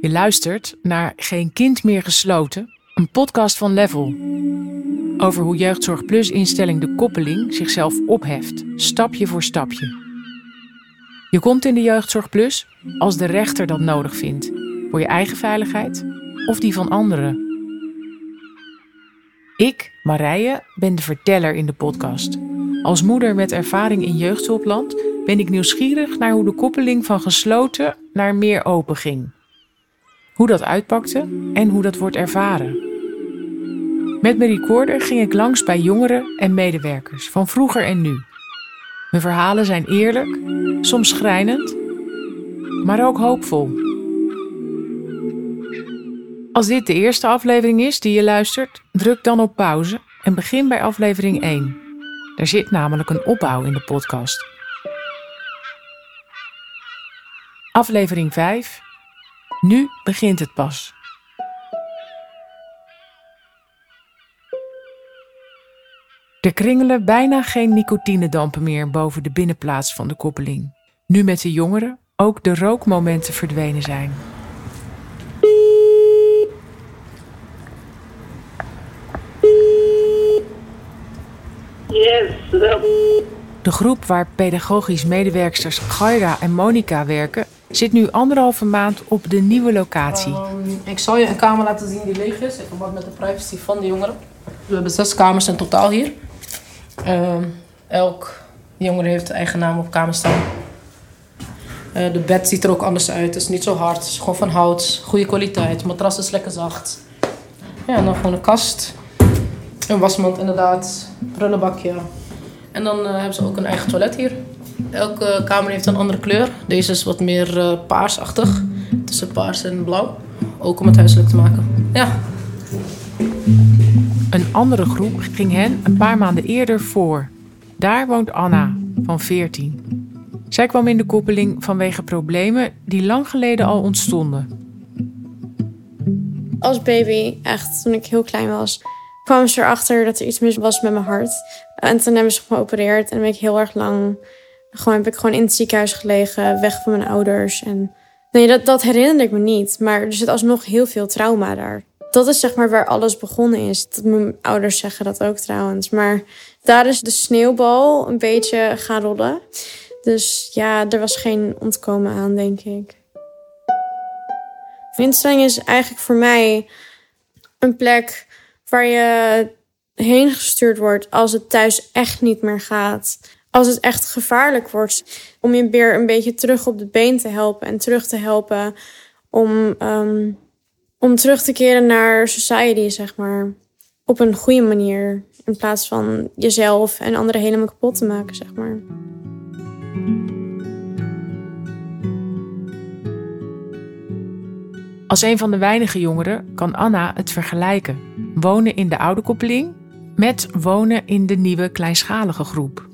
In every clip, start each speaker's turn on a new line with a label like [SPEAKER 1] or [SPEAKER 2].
[SPEAKER 1] Je luistert naar Geen Kind meer gesloten, een podcast van Level. Over hoe Jeugdzorg Plus instelling De Koppeling zichzelf opheft, stapje voor stapje. Je komt in de Jeugdzorg Plus als de rechter dat nodig vindt, voor je eigen veiligheid of die van anderen. Ik, Marije, ben de verteller in de podcast. Als moeder met ervaring in jeugdhulpland ben ik nieuwsgierig naar hoe de koppeling van gesloten naar meer open ging. Hoe dat uitpakte en hoe dat wordt ervaren. Met mijn recorder ging ik langs bij jongeren en medewerkers van vroeger en nu. Mijn verhalen zijn eerlijk, soms schrijnend, maar ook hoopvol. Als dit de eerste aflevering is die je luistert, druk dan op pauze en begin bij aflevering 1. Er zit namelijk een opbouw in de podcast. Aflevering 5. Nu begint het pas. Er kringelen bijna geen nicotinedampen meer boven de binnenplaats van de koppeling. Nu met de jongeren ook de rookmomenten verdwenen zijn.
[SPEAKER 2] Yes.
[SPEAKER 1] De groep waar pedagogisch medewerksters Gaira en Monica werken, zit nu anderhalve maand op de nieuwe locatie.
[SPEAKER 3] Ehm, ik zal je een kamer laten zien die leeg is, in verband met de privacy van de jongeren. We hebben zes kamers in totaal hier. Ehm, elk jongere heeft eigen naam op kamer staan. Eh, de bed ziet er ook anders uit. Het is niet zo hard. Het is gewoon van hout. Goede kwaliteit. Het matras is lekker zacht. Ja, en dan gewoon een kast. Een wasmand inderdaad. Prullenbakje. En dan eh, hebben ze ook een eigen toilet hier. Elke kamer heeft een andere kleur. Deze is wat meer eh, paarsachtig. Tussen paars en blauw. Ook om het huiselijk te maken. Ja,
[SPEAKER 1] Een andere groep ging hen een paar maanden eerder voor. Daar woont Anna, van 14. Zij kwam in de koppeling vanwege problemen die lang geleden al ontstonden.
[SPEAKER 4] als baby, echt toen ik heel klein was, kwamen ze erachter dat er iets mis was met mijn hart. En toen hebben ze geopereerd en ben ik heel erg lang, gewoon heb ik gewoon in het ziekenhuis gelegen, weg van mijn ouders. En nee, dat, dat herinner ik me niet, maar er zit alsnog heel veel trauma daar. Dat is zeg maar waar alles begonnen is. Dat mijn ouders zeggen dat ook trouwens. Maar daar is de sneeuwbal een beetje gaan rollen. Dus ja, er was geen ontkomen aan, denk ik. Instelling is eigenlijk voor mij een plek waar je heen gestuurd wordt als het thuis echt niet meer gaat. Als het echt gevaarlijk wordt. Om je weer een beetje terug op de been te helpen en terug te helpen om, ehm, om terug te keren naar society, zeg maar. Op een goede manier. In plaats van jezelf en anderen helemaal kapot te maken, zeg maar.
[SPEAKER 1] Als een van de weinige jongeren kan Anna het vergelijken. Wonen in de oude koppeling met wonen in de nieuwe kleinschalige groep.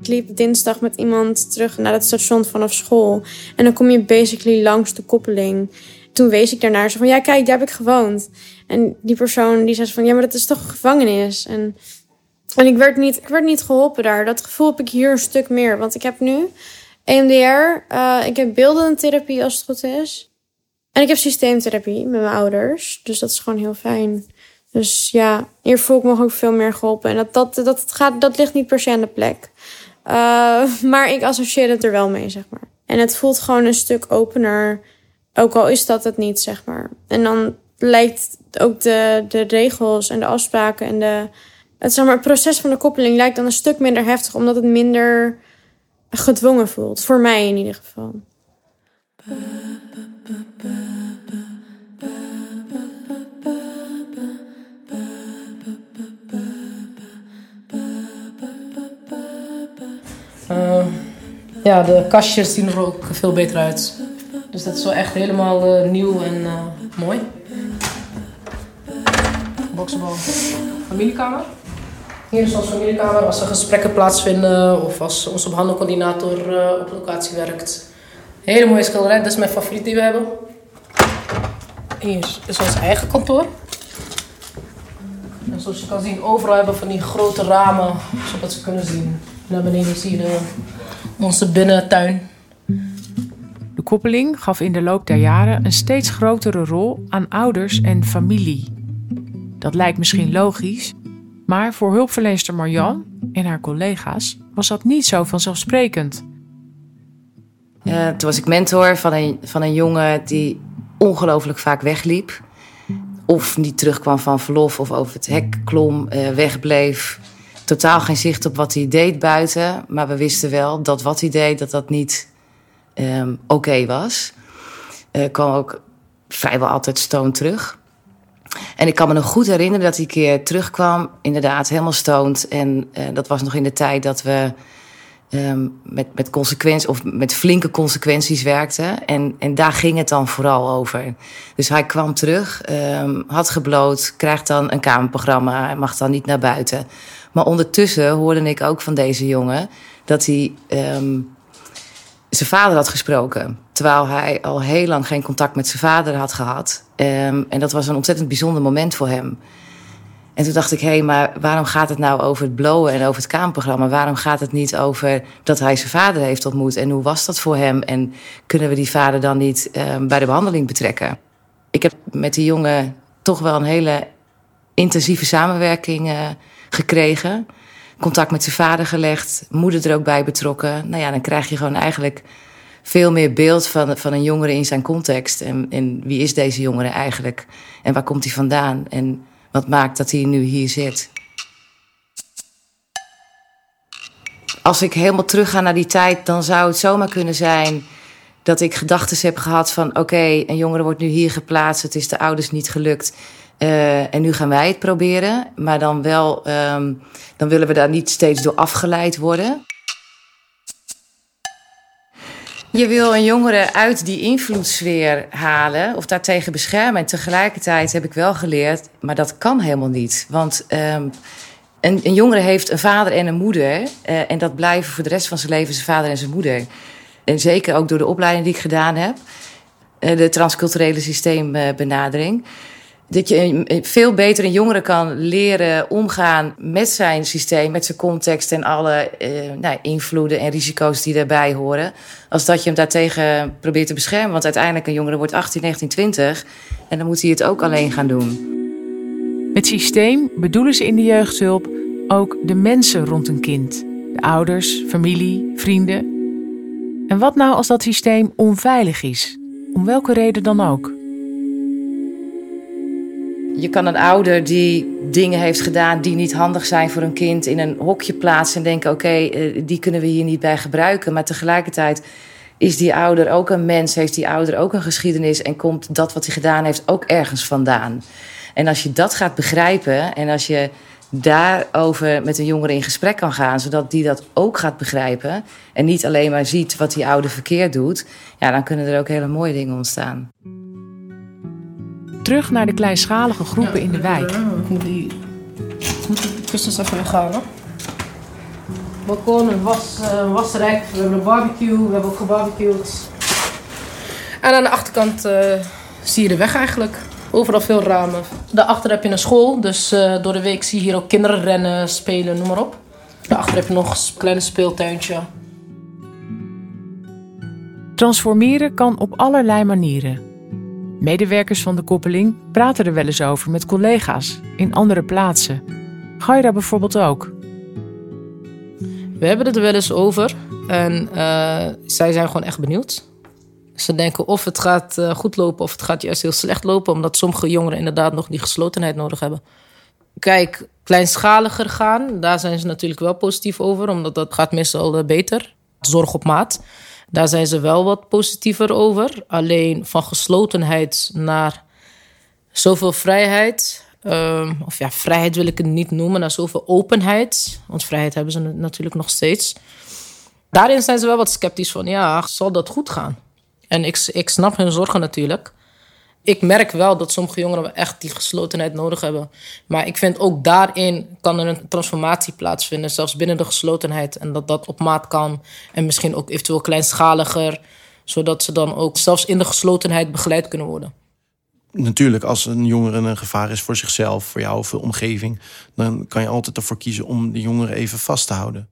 [SPEAKER 4] Ik liep dinsdag met iemand terug naar het station vanaf school. En dan kom je basically langs de koppeling. Toen wees ik daarnaar zo van, ja kijk, daar heb ik gewoond. En die persoon die zei van, ja maar dat is toch een gevangenis. En, en ik, werd niet, ik werd niet geholpen daar. Dat gevoel heb ik hier een stuk meer. Want ik heb nu EMDR, eh, ik heb beeldentherapie als het goed is. En ik heb systeemtherapie met mijn ouders. Dus dat is gewoon heel fijn. Dus ja, hier voel ik me ook veel meer geholpen. En dat, dat, dat, gaat, dat ligt niet per se aan de plek. Uh, maar ik associeer het er wel mee, zeg maar. En het voelt gewoon een stuk opener. Ook al is dat het niet, zeg maar. En dan lijkt ook de, de regels en de afspraken en de... Het, zeg maar, het proces van de koppeling lijkt dan een stuk minder heftig. Omdat het minder gedwongen voelt. Voor mij in ieder geval.
[SPEAKER 3] Eh, ja, de kastjes zien er ook veel beter uit. Dus dat is wel echt helemaal eh, nieuw en eh, mooi. Boxenbal. Familiekamer. Hier is onze familiekamer als er gesprekken plaatsvinden of als onze behandelcoördinator eh, op locatie werkt. Hele mooie schilderij, dat is mijn favoriet die we hebben. Hier is ons eigen kantoor. En zoals je kan zien, overal hebben we van die grote ramen, zodat ze kunnen zien. Naar beneden zie je de, onze binnentuin.
[SPEAKER 1] De koppeling gaf in de loop der jaren een steeds grotere rol aan ouders en familie. Dat lijkt misschien logisch, maar voor hulpverlenster Marjan en haar collega's was dat niet zo vanzelfsprekend.
[SPEAKER 2] Uh, toen was ik mentor van een, van een jongen die ongelooflijk vaak wegliep. Of niet terugkwam van verlof of over het hek klom, uh, wegbleef. Totaal geen zicht op wat hij deed buiten. Maar we wisten wel dat wat hij deed, dat dat niet um, oké was. Uh, kwam ook vrijwel altijd stoon terug. En ik kan me nog goed herinneren dat hij een keer terugkwam, inderdaad helemaal stoned. En uh, dat was nog in de tijd dat we um, met, met, consequenties, of met flinke consequenties werkten. En, en daar ging het dan vooral over. Dus hij kwam terug, um, had gebloot, krijgt dan een kamerprogramma, mag dan niet naar buiten. Maar ondertussen hoorde ik ook van deze jongen dat hij um, zijn vader had gesproken. Terwijl hij al heel lang geen contact met zijn vader had gehad. En dat was een ontzettend bijzonder moment voor hem. En toen dacht ik, hé, hey, maar waarom gaat het nou over het blowen en over het kamerprogramma? Waarom gaat het niet over dat hij zijn vader heeft ontmoet? En hoe was dat voor hem? En kunnen we die vader dan niet um, bij de behandeling betrekken? Ik heb met die jongen toch wel een hele intensieve samenwerking uh, gekregen. Contact met zijn vader gelegd, moeder er ook bij betrokken. Nou ja, dan krijg je gewoon eigenlijk veel meer beeld van, van een jongere in zijn context. En, en wie is deze jongere eigenlijk? En waar komt hij vandaan? En wat maakt dat hij nu hier zit? Als ik helemaal terug ga naar die tijd, dan zou het zomaar kunnen zijn dat ik gedachten heb gehad van: oké, een jongere wordt nu hier geplaatst, het is de ouders niet gelukt. Uh, en nu gaan wij het proberen. Maar dan wel, um, dan willen we daar niet steeds door afgeleid worden. Je wil een jongere uit die invloedssfeer halen of daartegen beschermen. En tegelijkertijd heb ik wel geleerd, maar dat kan helemaal niet. Want um, een, een, jongere heeft een vader en een moeder. Uh, en dat blijven voor de rest van zijn leven zijn vader en zijn moeder. En zeker ook door de opleiding die ik gedaan heb. Uh, de transculturele systeembenadering. Dat je veel beter een jongere kan leren omgaan met zijn systeem, met zijn context en alle uh, nou, invloeden en risico's die daarbij horen. Als dat je hem daartegen probeert te beschermen. Want uiteindelijk een jongere wordt 18, 19, 20 en dan moet hij het ook alleen gaan doen.
[SPEAKER 1] Met systeem bedoelen ze in de jeugdhulp ook de mensen rond een kind. De ouders, familie, vrienden. En wat nou als dat systeem onveilig is? Om welke reden dan ook?
[SPEAKER 2] Je kan een ouder die dingen heeft gedaan die niet handig zijn voor een kind in een hokje plaatsen en denken: oké, uh, die kunnen we hier niet bij gebruiken. Maar tegelijkertijd is die ouder ook een mens, heeft die ouder ook een geschiedenis en komt dat wat hij gedaan heeft ook ergens vandaan. En als je dat gaat begrijpen en als je daarover met een jongere in gesprek kan gaan, zodat die dat ook gaat begrijpen en niet alleen maar ziet wat die ouder verkeerd doet, ja, dan kunnen er ook hele mooie dingen ontstaan
[SPEAKER 1] terug naar de kleinschalige groepen in de wijk.
[SPEAKER 3] Ik moet die, moet die kussens even weghalen. Balkon, een was, uh, wasrek, we hebben een barbecue, we hebben ook gebarbecued. En aan de achterkant uh, zie je de weg eigenlijk. Overal veel ramen. Daarachter heb je een school, dus uh, door de week zie je hier ook kinderen rennen, spelen, noem maar op. Daarachter heb je nog een klein speeltuintje.
[SPEAKER 1] Transformeren kan op allerlei manieren. Medewerkers van de koppeling praten er wel eens over met collega's in andere plaatsen. Ga je daar bijvoorbeeld ook?
[SPEAKER 3] We hebben het er wel eens over en uh, zij zijn gewoon echt benieuwd. Ze denken of het gaat uh, goed lopen of het gaat juist heel slecht lopen, omdat sommige jongeren inderdaad nog die geslotenheid nodig hebben. Kijk, kleinschaliger gaan, daar zijn ze natuurlijk wel positief over, omdat dat gaat meestal uh, beter. Zorg op maat. Daar zijn ze wel wat positiever over. Alleen van geslotenheid naar zoveel vrijheid. Um, of ja, vrijheid wil ik het niet noemen, naar zoveel openheid. Want vrijheid hebben ze natuurlijk nog steeds. Daarin zijn ze wel wat sceptisch van, ja, zal dat goed gaan? En ik, ik snap hun zorgen natuurlijk ik merk wel dat sommige jongeren echt die geslotenheid nodig hebben. Maar ik vind ook daarin kan er een transformatie plaatsvinden, zelfs binnen de geslotenheid. En dat dat op maat kan. En misschien ook eventueel kleinschaliger, zodat ze dan ook zelfs in de geslotenheid begeleid kunnen worden.
[SPEAKER 5] Natuurlijk, als een jongere een gevaar is voor zichzelf, voor jou of de omgeving, dan kan je altijd ervoor kiezen om de jongere even vast te houden.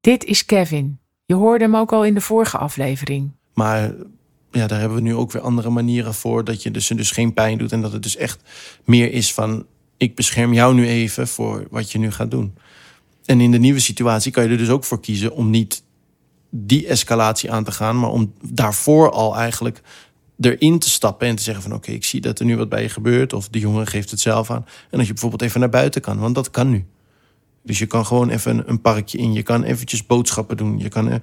[SPEAKER 1] Dit is Kevin. Je hoorde hem ook al in de vorige aflevering.
[SPEAKER 5] Maar ja, daar hebben we nu ook weer andere manieren voor. Dat je dus, dus geen pijn doet. En dat het dus echt meer is van: ik bescherm jou nu even voor wat je nu gaat doen. En in de nieuwe situatie kan je er dus ook voor kiezen om niet die escalatie aan te gaan, maar om daarvoor al eigenlijk erin te stappen en te zeggen van oké, ik zie dat er nu wat bij je gebeurt. Of de jongen geeft het zelf aan. En dat je bijvoorbeeld even naar buiten kan, want dat kan nu. Dus je kan gewoon even een parkje in. Je kan eventjes boodschappen doen. Je kan, eh,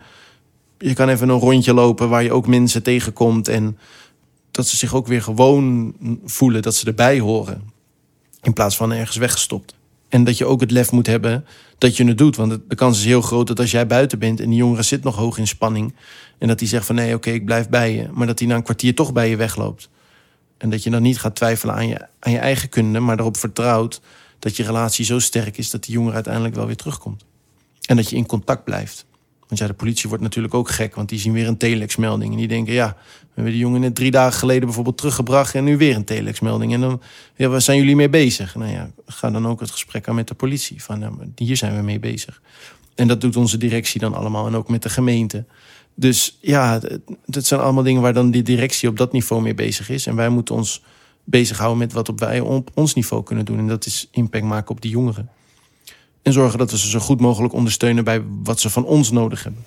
[SPEAKER 5] je kan even een rondje lopen waar je ook mensen tegenkomt. En dat ze zich ook weer gewoon voelen, dat ze erbij horen. In plaats van ergens weggestopt. En dat je ook het lef moet hebben dat je het doet. Want de kans is heel groot dat als jij buiten bent en die jongere zit nog hoog in spanning. En dat die zegt van nee, oké, ik blijf bij je. Maar dat hij na een kwartier toch bij je wegloopt. En dat je dan niet gaat twijfelen aan je, aan je eigen kunde, maar erop vertrouwt dat je relatie zo sterk is dat die jongere uiteindelijk wel weer terugkomt. En dat je in contact blijft. Want ja, de politie wordt natuurlijk ook gek, want die zien weer een telexmelding. En die denken, ja, we hebben die jongen net drie dagen geleden bijvoorbeeld teruggebracht en nu weer een telexmelding. En dan, ja, waar zijn jullie mee bezig? Nou ja, ga dan ook het gesprek aan met de politie. Van, ja, hier zijn we mee bezig. En dat doet onze directie dan allemaal en ook met de gemeente. Dus ja, dat zijn allemaal dingen waar dan die directie op dat niveau mee bezig is. En wij moeten ons bezighouden met wat wij op ons niveau kunnen doen. En dat is impact maken op die jongeren. En zorgen dat we ze zo goed mogelijk ondersteunen bij wat ze van ons nodig hebben.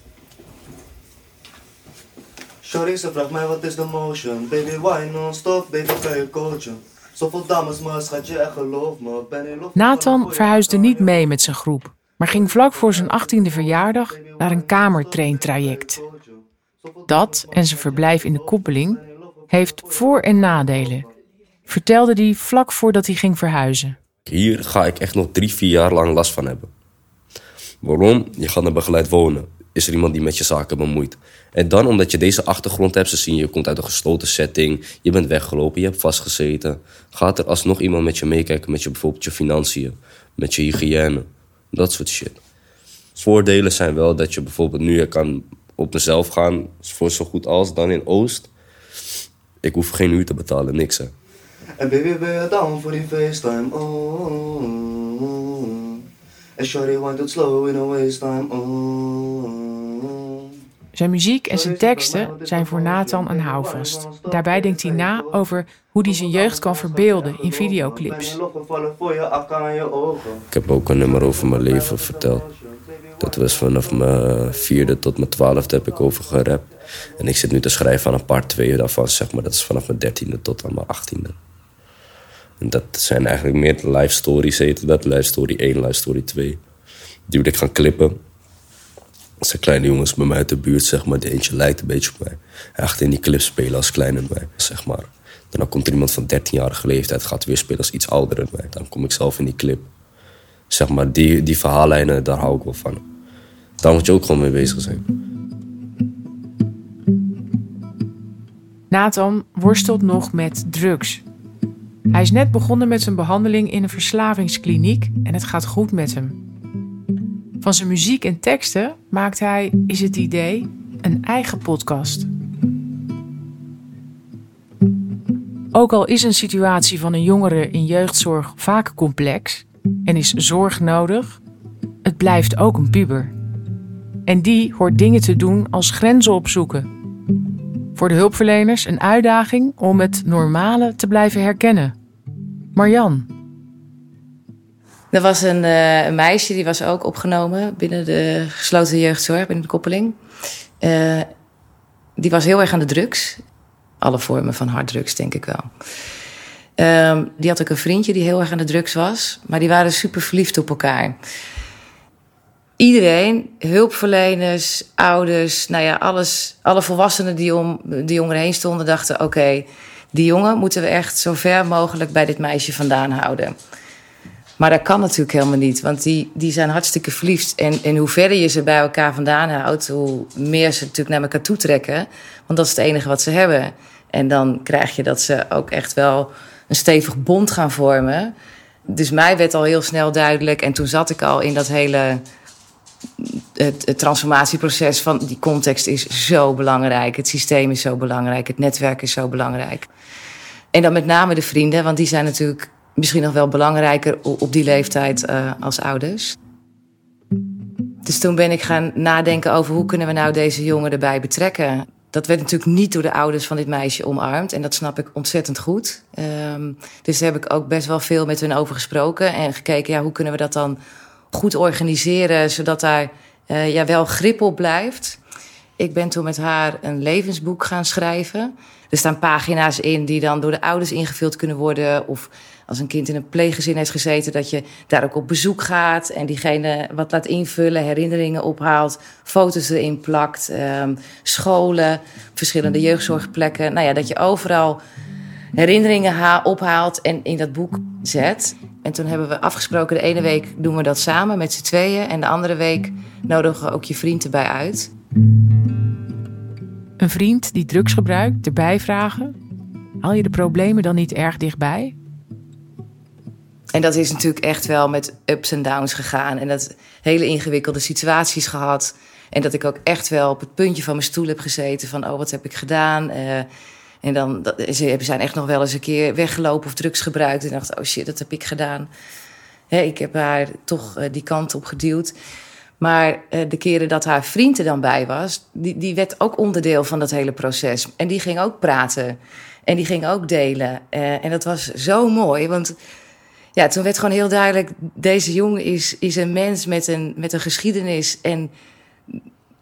[SPEAKER 5] Shorty, ze vraagt mij wat is de motion. Baby, why non-stop, baby, kan je coachen. Zoveel dames, maar schat je echt geloof me. Ben Nathan verhuisde niet mee met zijn groep, maar ging vlak voor zijn 18e verjaardag naar een kamertraintraject. Dat en zijn verblijf in de koppeling heeft voor- en nadelen, vertelde hij vlak voordat hij ging verhuizen.
[SPEAKER 6] Hier ga ik echt nog drie, vier jaar lang last van hebben. Waarom? Je gaat naar begeleid wonen. Is er iemand die met je zaken bemoeit? En dan omdat je deze achtergrond hebt, ze zien je komt uit een gesloten setting, je bent weggelopen, je hebt vastgezeten. Gaat er alsnog iemand met je meekijken met je bijvoorbeeld je financiën, met je hygiëne, dat soort shit. Voordelen zijn wel dat je bijvoorbeeld nu kan op mezelf gaan, voor zo goed als dan in Oost. Ik hoef geen huur te betalen, niks hè. En baby, ben je down voor die FaceTime? Oh,
[SPEAKER 1] En shorty want it slow in a waste time. Oh. Zijn muziek en zijn teksten zijn voor Nathan een houvast. Daarbij denkt hij na over hoe hij zijn jeugd kan verbeelden in videoclips.
[SPEAKER 6] Ik heb ook een nummer over mijn leven verteld. Dat was vanaf mijn vierde tot mijn twaalfde heb ik over gerapt. En ik zit nu te schrijven aan een part twee daarvan, zeg maar. Dat is vanaf mijn dertiende tot aan mijn achttiende. Dat zijn eigenlijk meer live stories, heet dat. Live story 1, live story 2. Die wil ik gaan klippen. Dat zijn kleine jongens bij mij uit de buurt, zeg maar. De eentje lijkt een beetje op mij. Echt in die clip spelen als kleiner mij, zeg maar. dan komt er iemand van 13-jarige leeftijd, gaat weer spelen als iets ouder dan mij. Dan kom ik zelf in die clip. Zeg maar, die, die verhaallijnen, daar hou ik wel van. Daar moet je ook gewoon mee bezig zijn.
[SPEAKER 1] Nathan worstelt nog met drugs. Hij is net begonnen met zijn behandeling in een verslavingskliniek en het gaat goed met hem. Van zijn muziek en teksten maakt hij, is het idee, een eigen podcast. Ook al is een situatie van een jongere in jeugdzorg vaak complex en is zorg nodig, het blijft ook een puber. En die hoort dingen te doen als grenzen opzoeken. Voor de hulpverleners een uitdaging om het normale te blijven herkennen. Marjan.
[SPEAKER 2] Er was een, uh, een, meisje die was ook opgenomen binnen de gesloten jeugdzorg, binnen de koppeling. Uh, die was heel erg aan de drugs. Alle vormen van harddrugs, denk ik wel. Uh, die had ook een vriendje die heel erg aan de drugs was. Maar die waren super verliefd op elkaar. Iedereen, hulpverleners, ouders, nou ja, alles, alle volwassenen die om de jongeren heen stonden, dachten: oké, die jongen moeten we echt zo ver mogelijk bij dit meisje vandaan houden. Maar dat kan natuurlijk helemaal niet, want die, die zijn hartstikke verliefd. En, en hoe verder je ze bij elkaar vandaan houdt, hoe meer ze natuurlijk naar elkaar toe trekken. Want dat is het enige wat ze hebben. En dan krijg je dat ze ook echt wel een stevig bond gaan vormen. Dus mij werd al heel snel duidelijk, en toen zat ik al in dat hele het, transformatieproces van die context is zo belangrijk. Het systeem is zo belangrijk. Het netwerk is zo belangrijk. En dan met name de vrienden, want die zijn natuurlijk misschien nog wel belangrijker op die leeftijd uh, als ouders. Dus toen ben ik gaan nadenken over hoe kunnen we nou deze jongen erbij betrekken. dat werd natuurlijk niet door de ouders van dit meisje omarmd. En dat snap ik ontzettend goed. Ehm, dus daar heb ik ook best wel veel met hun over gesproken. En gekeken, ja, hoe kunnen we dat dan goed organiseren... zodat daar uh, ja, wel grip op blijft. Ik ben toen met haar een levensboek gaan schrijven. Er staan pagina's in die dan door de ouders ingevuld kunnen worden... of als een kind in een pleeggezin heeft gezeten, dat je daar ook op bezoek gaat en diegene wat laat invullen, herinneringen ophaalt, foto's erin plakt, um, scholen, verschillende jeugdzorgplekken. Nou ja, dat je overal herinneringen ophaalt en in dat boek zet. En toen hebben we afgesproken, de ene week doen we dat samen met z'n tweeën en de andere week nodigen we ook je vriend erbij uit.
[SPEAKER 1] Een vriend die drugs gebruikt, erbij vragen. Haal je de problemen dan niet erg dichtbij?
[SPEAKER 2] En dat is natuurlijk echt wel met ups en downs gegaan. En dat hele ingewikkelde situaties gehad. En dat ik ook echt wel op het puntje van mijn stoel heb gezeten van... oh, wat heb ik gedaan? Uh, en dan dat, ze zijn echt nog wel eens een keer weggelopen of drugs gebruikt. En dacht, oh shit, dat heb ik gedaan. ik heb haar toch uh, die kant op geduwd. Maar uh, de keren dat haar vriend er dan bij was... Die, die werd ook onderdeel van dat hele proces. En die ging ook praten. En die ging ook delen. en dat was zo mooi, want ja, toen werd gewoon heel duidelijk: deze jongen is, is een mens met een, met een geschiedenis. En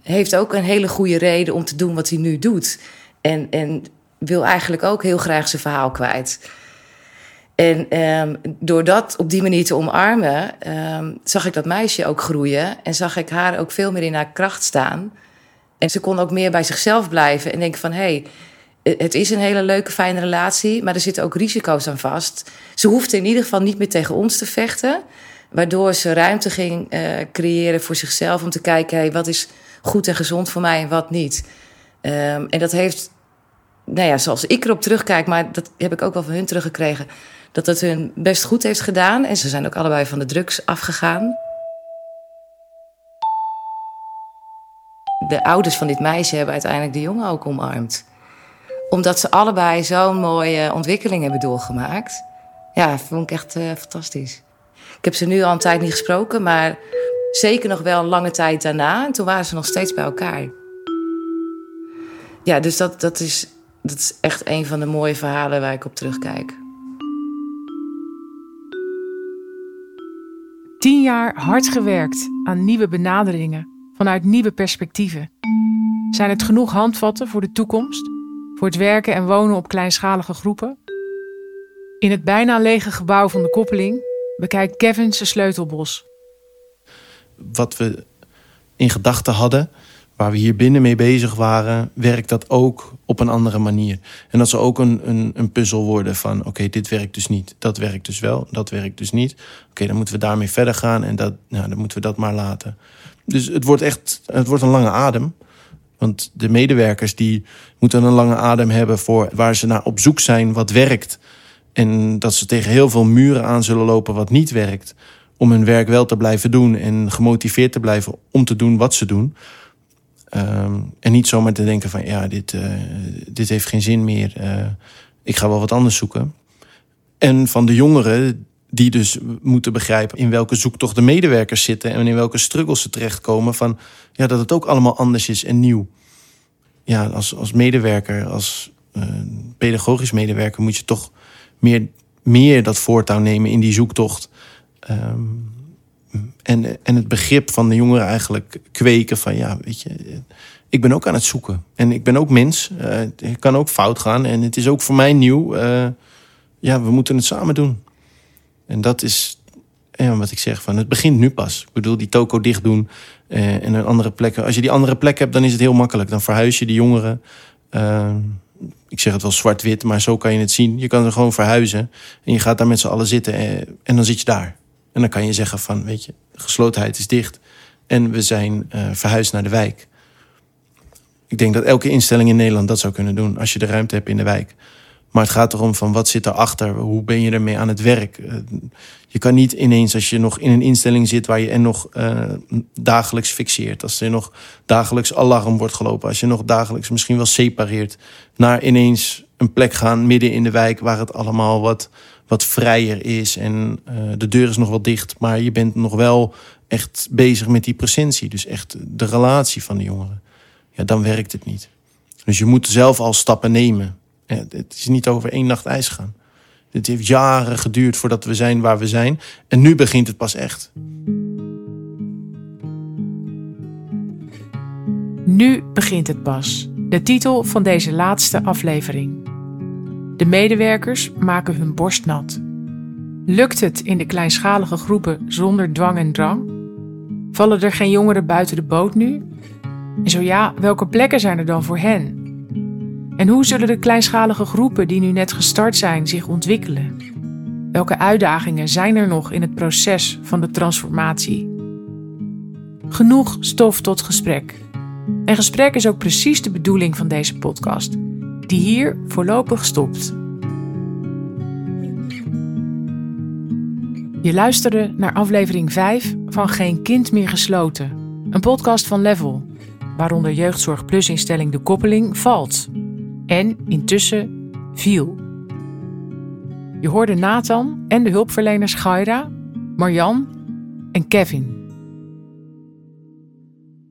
[SPEAKER 2] heeft ook een hele goede reden om te doen wat hij nu doet. En, en wil eigenlijk ook heel graag zijn verhaal kwijt. En um, door dat op die manier te omarmen, um, zag ik dat meisje ook groeien. En zag ik haar ook veel meer in haar kracht staan. En ze kon ook meer bij zichzelf blijven en denken van... hé, hey, het is een hele leuke, fijne relatie, maar er zitten ook risico's aan vast. Ze hoefde in ieder geval niet meer tegen ons te vechten, waardoor ze ruimte ging uh, creëren voor zichzelf om te kijken: hey, wat is goed en gezond voor mij en wat niet. Um, en dat heeft, nou ja, zoals ik erop terugkijk, maar dat heb ik ook wel van hun teruggekregen, dat het hun best goed heeft gedaan. En ze zijn ook allebei van de drugs afgegaan. De ouders van dit meisje hebben uiteindelijk de jongen ook omarmd omdat ze allebei zo'n mooie ontwikkeling hebben doorgemaakt. Ja, vond ik echt uh, fantastisch. Ik heb ze nu al een tijd niet gesproken, maar zeker nog wel een lange tijd daarna. En toen waren ze nog steeds bij elkaar. Ja, dus dat, dat, is, dat is echt een van de mooie verhalen waar ik op terugkijk.
[SPEAKER 1] Tien jaar hard gewerkt aan nieuwe benaderingen vanuit nieuwe perspectieven. Zijn het genoeg handvatten voor de toekomst? voor het werken en wonen op kleinschalige groepen. In het bijna lege gebouw van de koppeling bekijkt Kevin zijn sleutelbos.
[SPEAKER 5] Wat we in gedachten hadden, waar we hier binnen mee bezig waren, werkt dat ook op een andere manier. En dat ze ook een, een, een puzzel worden van: oké, dit werkt dus niet, dat werkt dus wel, dat werkt dus niet. Oké, dan moeten we daarmee verder gaan en dat, nou, dan moeten we dat maar laten. Dus het wordt echt het wordt een lange adem. Want de medewerkers die moeten een lange adem hebben voor waar ze naar op zoek zijn wat werkt. En dat ze tegen heel veel muren aan zullen lopen wat niet werkt. Om hun werk wel te blijven doen en gemotiveerd te blijven om te doen wat ze doen. Um, en niet zomaar te denken van ja, dit, uh, dit heeft geen zin meer. Uh, ik ga wel wat anders zoeken. En van de jongeren die dus moeten begrijpen in welke zoektocht de medewerkers zitten en in welke struggles ze terechtkomen. Van ja, dat het ook allemaal anders is en nieuw. Ja, als, als medewerker, als uh, pedagogisch medewerker, moet je toch meer, meer dat voortouw nemen in die zoektocht. Um, en, en het begrip van de jongeren eigenlijk kweken van ja, weet je, ik ben ook aan het zoeken. En ik ben ook mens. Uh, het kan ook fout gaan. En het is ook voor mij nieuw. Uh, ja, we moeten het samen doen. En dat is ja, wat ik zeg, van het begint nu pas. Ik bedoel, die toko dicht doen uh, en een andere plekken. Als je die andere plek hebt, dan is het heel makkelijk. Dan verhuis je die jongeren. Ik zeg het wel zwart-wit, maar zo kan je het zien. Je kan er gewoon verhuizen en je gaat daar met z'n allen zitten en, eh, en, dan zit je daar. En dan kan je zeggen van, weet je, geslotenheid is dicht en we zijn uh, verhuisd naar de wijk. Ik denk dat elke instelling in Nederland dat zou kunnen doen als je de ruimte hebt in de wijk. Maar het gaat erom van wat zit erachter? Hoe ben je ermee aan het werk? Eh, je kan niet ineens als je nog in een instelling zit waar je en nog uh, dagelijks fixeert. Als er nog dagelijks alarm wordt gelopen. Als je nog dagelijks misschien wel separeert. Naar ineens een plek gaan midden in de wijk waar het allemaal wat, wat vrijer is. En uh, de deur is nog wel dicht. Maar je bent nog wel echt bezig met die presentie. Dus echt de relatie van de jongeren. Ja, dan werkt het niet. Dus je moet zelf al stappen nemen. Het is niet over één nacht ijs gaan. Het heeft jaren geduurd voordat we zijn waar we zijn. En nu begint het pas echt.
[SPEAKER 1] Nu begint het pas. De titel van deze laatste aflevering. De medewerkers maken hun borst nat. Lukt het in de kleinschalige groepen zonder dwang en drang? Vallen er geen jongeren buiten de boot nu? En zo ja, welke plekken zijn er dan voor hen? En hoe zullen de kleinschalige groepen die nu net gestart zijn zich ontwikkelen? Welke uitdagingen zijn er nog in het proces van de transformatie? Genoeg stof tot gesprek. En gesprek is ook precies de bedoeling van deze podcast, die hier voorlopig stopt. Je luisterde naar aflevering 5 van Geen Kind meer gesloten, een podcast van Level, waaronder Jeugdzorg Plus instelling De Koppeling valt en intussen viel. Je hoorde Nathan en de hulpverleners Gaira, Marjan en Kevin.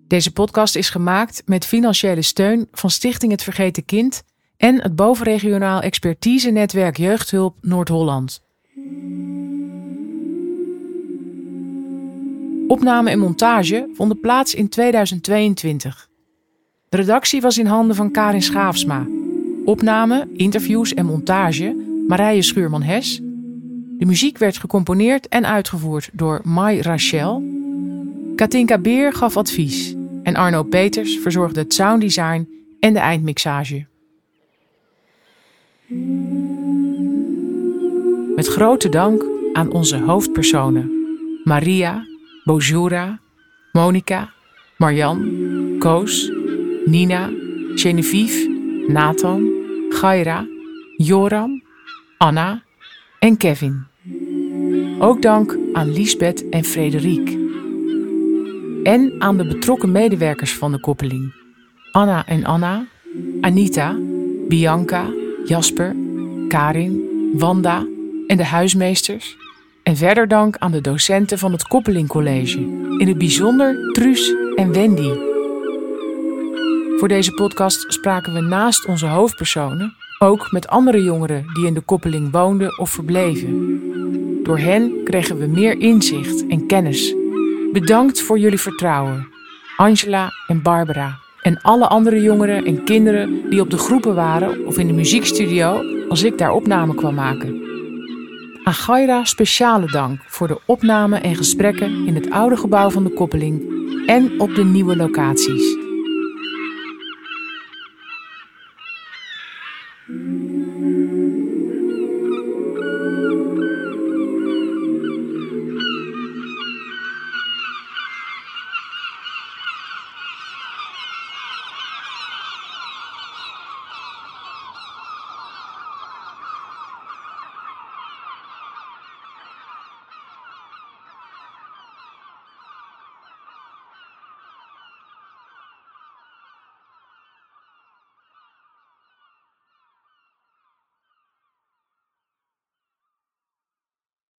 [SPEAKER 1] Deze podcast is gemaakt met financiële steun van Stichting Het Vergeten Kind en het bovenregionaal expertise-netwerk Jeugdhulp Noord-Holland. Opname en montage vonden plaats in 2022. De redactie was in handen van Karin Schaafsma. Opname, interviews en montage Marije Schuurman-Hes. De muziek werd gecomponeerd en uitgevoerd door Mai Rachel. Katinka Beer gaf advies en Arno Peters verzorgde het sounddesign en de eindmixage. Met grote dank aan onze hoofdpersonen Maria, Bojura, Monica, Marjan, Koos, Nina, Genevieve, Nathan, Gaira, Joram, Anna en Kevin. Ook dank aan Lisbeth en Frederik. En aan de betrokken medewerkers van de koppeling. Anna en Anna, Anita, Bianca, Jasper, Karin, Wanda en de huismeesters. En verder dank aan de docenten van het Koppelingcollege. In het bijzonder Truus en Wendy. Voor deze podcast spraken we naast onze hoofdpersonen ook met andere jongeren die in de koppeling woonden of verbleven. Door hen kregen we meer inzicht en kennis. Bedankt voor jullie vertrouwen, Angela en Barbara. En alle andere jongeren en kinderen die op de groepen waren of in de muziekstudio als ik daar opname kwam maken. Aan Gaira speciale dank voor de opname en gesprekken in het oude gebouw van de koppeling en op de nieuwe locaties.